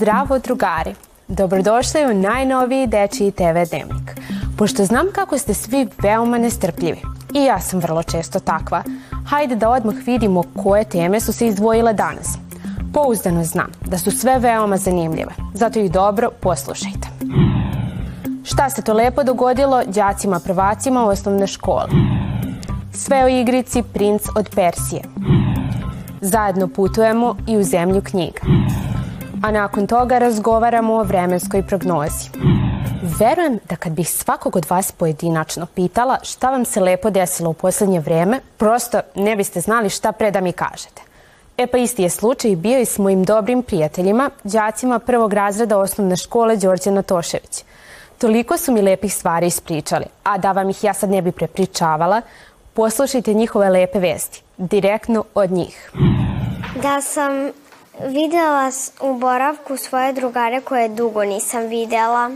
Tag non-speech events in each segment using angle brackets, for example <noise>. Zdravo drugari! Dobrodošli u najnoviji Dečiji TV Dnevnik. Pošto znam kako ste svi veoma nestrpljivi, i ja sam vrlo često takva, hajde da odmah vidimo koje teme su se izdvojile danas. Pouzdano znam da su sve veoma zanimljive, zato ih dobro poslušajte. Šta se to lepo dogodilo đacima prvacima u osnovne škole? Sve o igrici Princ od Persije. Zajedno putujemo i u zemlju knjiga a nakon toga razgovaramo o vremenskoj prognozi. Verujem da kad bih svakog od vas pojedinačno pitala šta vam se lepo desilo u poslednje vreme, prosto ne biste znali šta pre da mi kažete. E pa isti je slučaj bio i s mojim dobrim prijateljima, đacima prvog razreda osnovne škole Đorđe Natošević. Toliko su mi lepih stvari ispričali, a da vam ih ja sad ne bi prepričavala, poslušajte njihove lepe vesti, direktno od njih. Da sam Videla u boravku svoje drugare koje dugo nisam videla.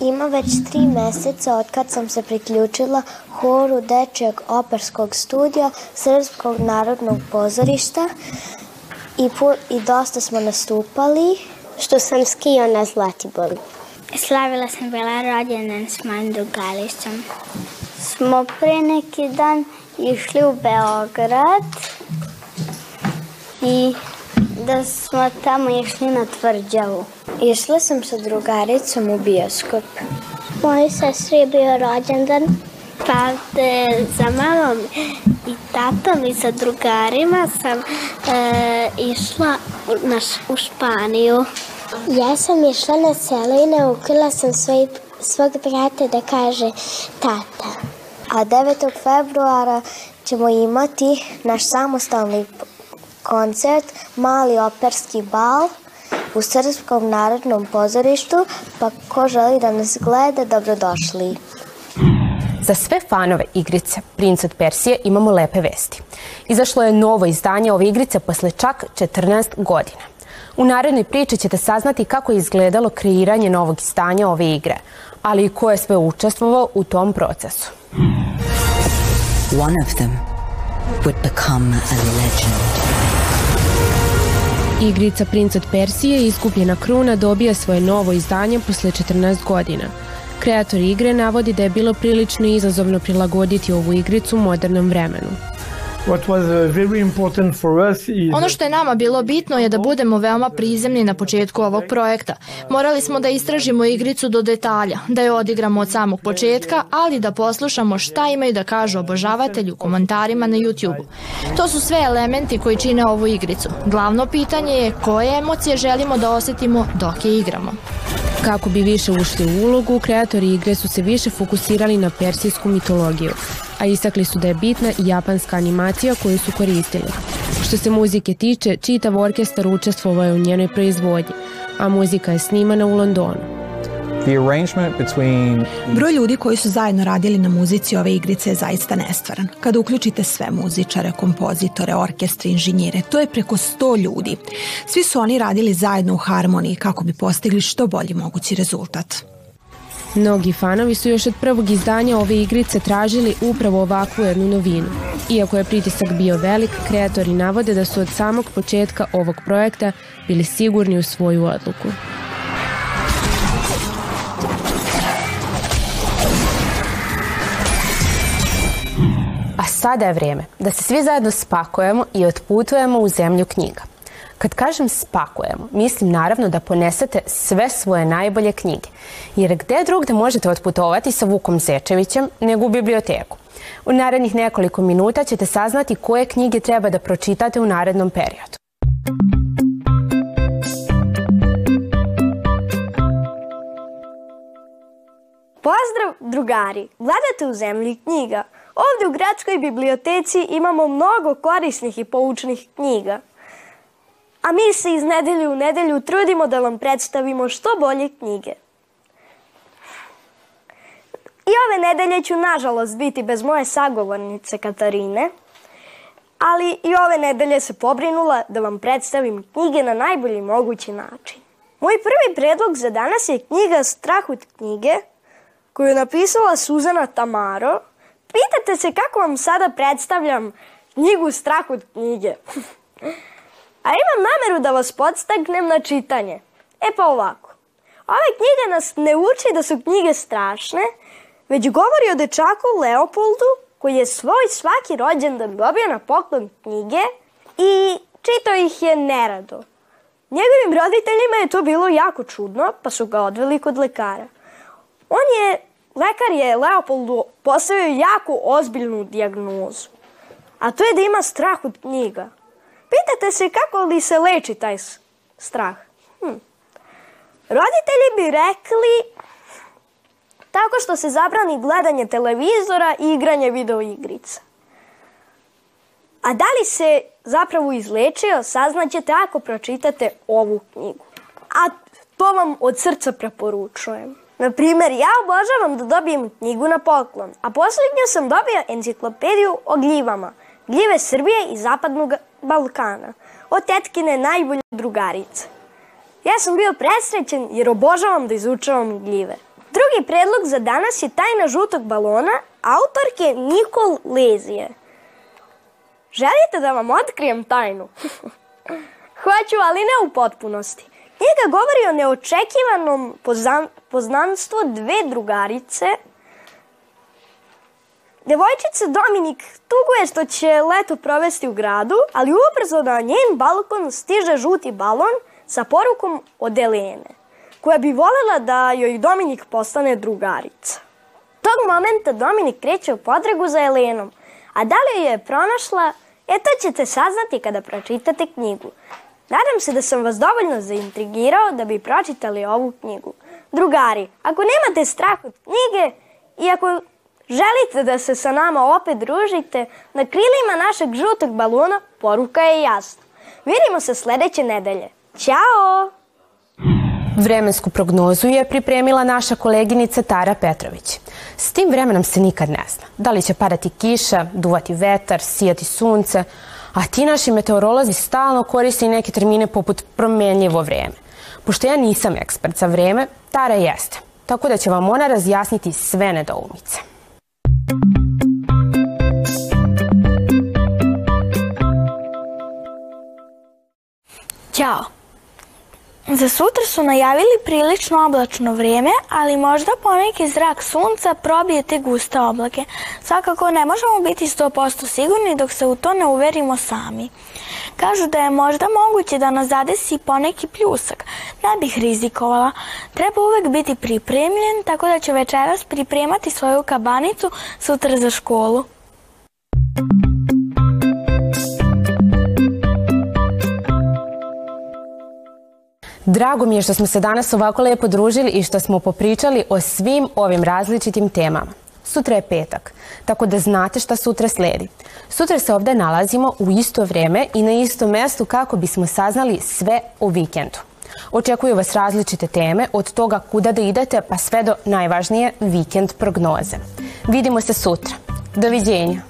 Ima već tri meseca od kad sam se priključila horu Dečijeg operskog studija Srpskog narodnog pozorišta i, pu, i dosta smo nastupali. Što sam skio na Zlatiboru. Slavila sam bila rođendan s mojim drugaricom. Smo pre neki dan išli u Beograd i da smo tamo išli na tvrđavu. Išla sam sa drugaricom u bioskop. Moj sestri je bio rođendan, pa te, za mamom i tatom i sa drugarima sam e, išla u, naš, u Španiju. Ja sam išla na selo i naukila sam svoj, svog brata da kaže tata. A 9. februara ćemo imati naš samostalni koncert Mali operski bal u Srpskom narodnom pozorištu, pa ko želi da nas gleda, dobrodošli. Za sve fanove igrice Prince od Persije imamo lepe vesti. Izašlo je novo izdanje ove igrice posle čak 14 godina. U narednoj priči ćete saznati kako je izgledalo kreiranje novog izdanja ove igre, ali i ko je sve učestvovao u tom procesu. One of them would become a legend. Igrica Princ od Persije i Iskupljena kruna dobija svoje novo izdanje posle 14 godina. Kreator igre navodi da je bilo prilično izazovno prilagoditi ovu igricu modernom vremenu. What was uh, very important for us is... Ono što je nama bilo bitno je da budemo veoma prizemni na početku ovog projekta. Morali smo da istražimo igricu do detalja, da je odigramo od samog početka, ali da poslušamo šta imaju da kažu obožavatelji u komentarima na YouTube-u. To su sve elementi koji čine ovu igricu. Glavno pitanje je koje emocije želimo da osetimo dok je igramo. Kako bi više ušli u ulogu, kreatori igre su se više fokusirali na persijsku mitologiju a istakli su da je bitna japanska animacija koju su koristili. Što se muzike tiče, čitav orkestar učestvovao je u njenoj proizvodnji, a muzika je snimana u Londonu. Between... Broj ljudi koji su zajedno radili na muzici ove igrice je zaista nestvaran. Kada uključite sve muzičare, kompozitore, orkestre, inženjere, to je preko 100 ljudi. Svi su oni radili zajedno u harmoniji kako bi postigli što bolji mogući rezultat. Mnogi fanovi su još od prvog izdanja ove igrice tražili upravo ovakvu jednu novinu. Iako je pritisak bio velik, kreatori navode da su od samog početka ovog projekta bili sigurni u svoju odluku. A sada je vreme da se svi zajedno spakujemo i otputujemo u zemlju knjiga. Kad kažem spakujemo, mislim naravno da ponesete sve svoje najbolje knjige. Jer gde drugde da možete otputovati sa Vukom Sečevićem nego u biblioteku? U narednih nekoliko minuta ćete saznati koje knjige treba da pročitate u narednom periodu. Pozdrav, drugari! Gledate u zemlji knjiga. Ovde u Gradskoj biblioteci imamo mnogo korisnih i poučnih knjiga a mi se iz nedelje u nedelju trudimo da vam predstavimo što bolje knjige. I ove nedelje ću nažalost biti bez moje sagovornice Katarine, ali i ove nedelje se pobrinula da vam predstavim knjige na najbolji mogući način. Moj prvi predlog za danas je knjiga Strah od knjige koju je napisala Suzana Tamaro. Pitate se kako vam sada predstavljam knjigu Strah od knjige. <laughs> A imam nameru da vas podstaknem na čitanje. E pa ovako. Ove knjige nas ne uči da su knjige strašne, već govori o dečaku Leopoldu koji je svoj svaki rođendan dobio na poklon knjige i čitao ih je nerado. Njegovim roditeljima je to bilo jako čudno, pa su ga odveli kod lekara. On je, lekar je Leopoldu postavio jako ozbiljnu diagnozu, a to je da ima strah od knjiga – Pitate se kako li se leči taj strah. Hm. Roditelji bi rekli tako što se zabrani gledanje televizora i igranje videoigrica. A da li se zapravo izlečio, saznaćete ako pročitate ovu knjigu. A to vam od srca preporučujem. Na primjer, ja obožavam da dobijem knjigu na poklon, a posljednju sam dobio enciklopediju o gljivama – Gljive Srbije i Zapadnog Balkana. Od tetkine najbolja drugarica. Ja sam bio presrećen jer obožavam da izučavam gljive. Drugi predlog za danas je Tajna žutog balona autorke Nikol Lezije. Želite da vam otkrijem tajnu? <laughs> Hoću, ali ne u potpunosti. Njega govori o neočekivanom poznanstvu dve drugarice – Devojčica Dominik tuguje što će leto provesti u gradu, ali uprzo na njen balkon stiže žuti balon sa porukom od Elene, koja bi volela da joj Dominik postane drugarica. Tog momenta Dominik kreće u potragu za Elenom, a da li je pronašla, e to ćete saznati kada pročitate knjigu. Nadam se da sam vas dovoljno zaintrigirao da bi pročitali ovu knjigu. Drugari, ako nemate strah od knjige i ako Želite da se sa nama opet družite? Na krilima našeg žutog balona poruka je jasna. Vidimo se sledeće nedelje. Ćao! Vremensku prognozu je pripremila naša koleginica Tara Petrović. S tim vremenom se nikad ne zna. Da li će padati kiša, duvati vetar, sijati sunce, a ti naši meteorolozi stalno koriste i neke termine poput promenljivo vreme. Pošto ja nisam ekspert za vreme, Tara jeste, tako da će vam ona razjasniti sve nedoumice. Ćao! Za sutra su najavili prilično oblačno vrijeme, ali možda poneki zrak sunca probije te guste oblake. Svakako ne možemo biti 100% sigurni dok se u to ne uverimo sami. Kažu da je možda moguće da nas zadesi poneki pljusak. Ne bih rizikovala. Treba uvek biti pripremljen, tako da ću večeras pripremati svoju kabanicu sutra za školu. Drago mi je što smo se danas ovako lepo družili i što smo popričali o svim ovim različitim temama. Sutra je petak, tako da znate šta sutra sledi. Sutra se ovde nalazimo u isto vreme i na isto mestu kako bismo saznali sve o vikendu. Očekuju vas različite teme, od toga kuda da idete pa sve do najvažnije vikend prognoze. Vidimo se sutra. Doviđenja!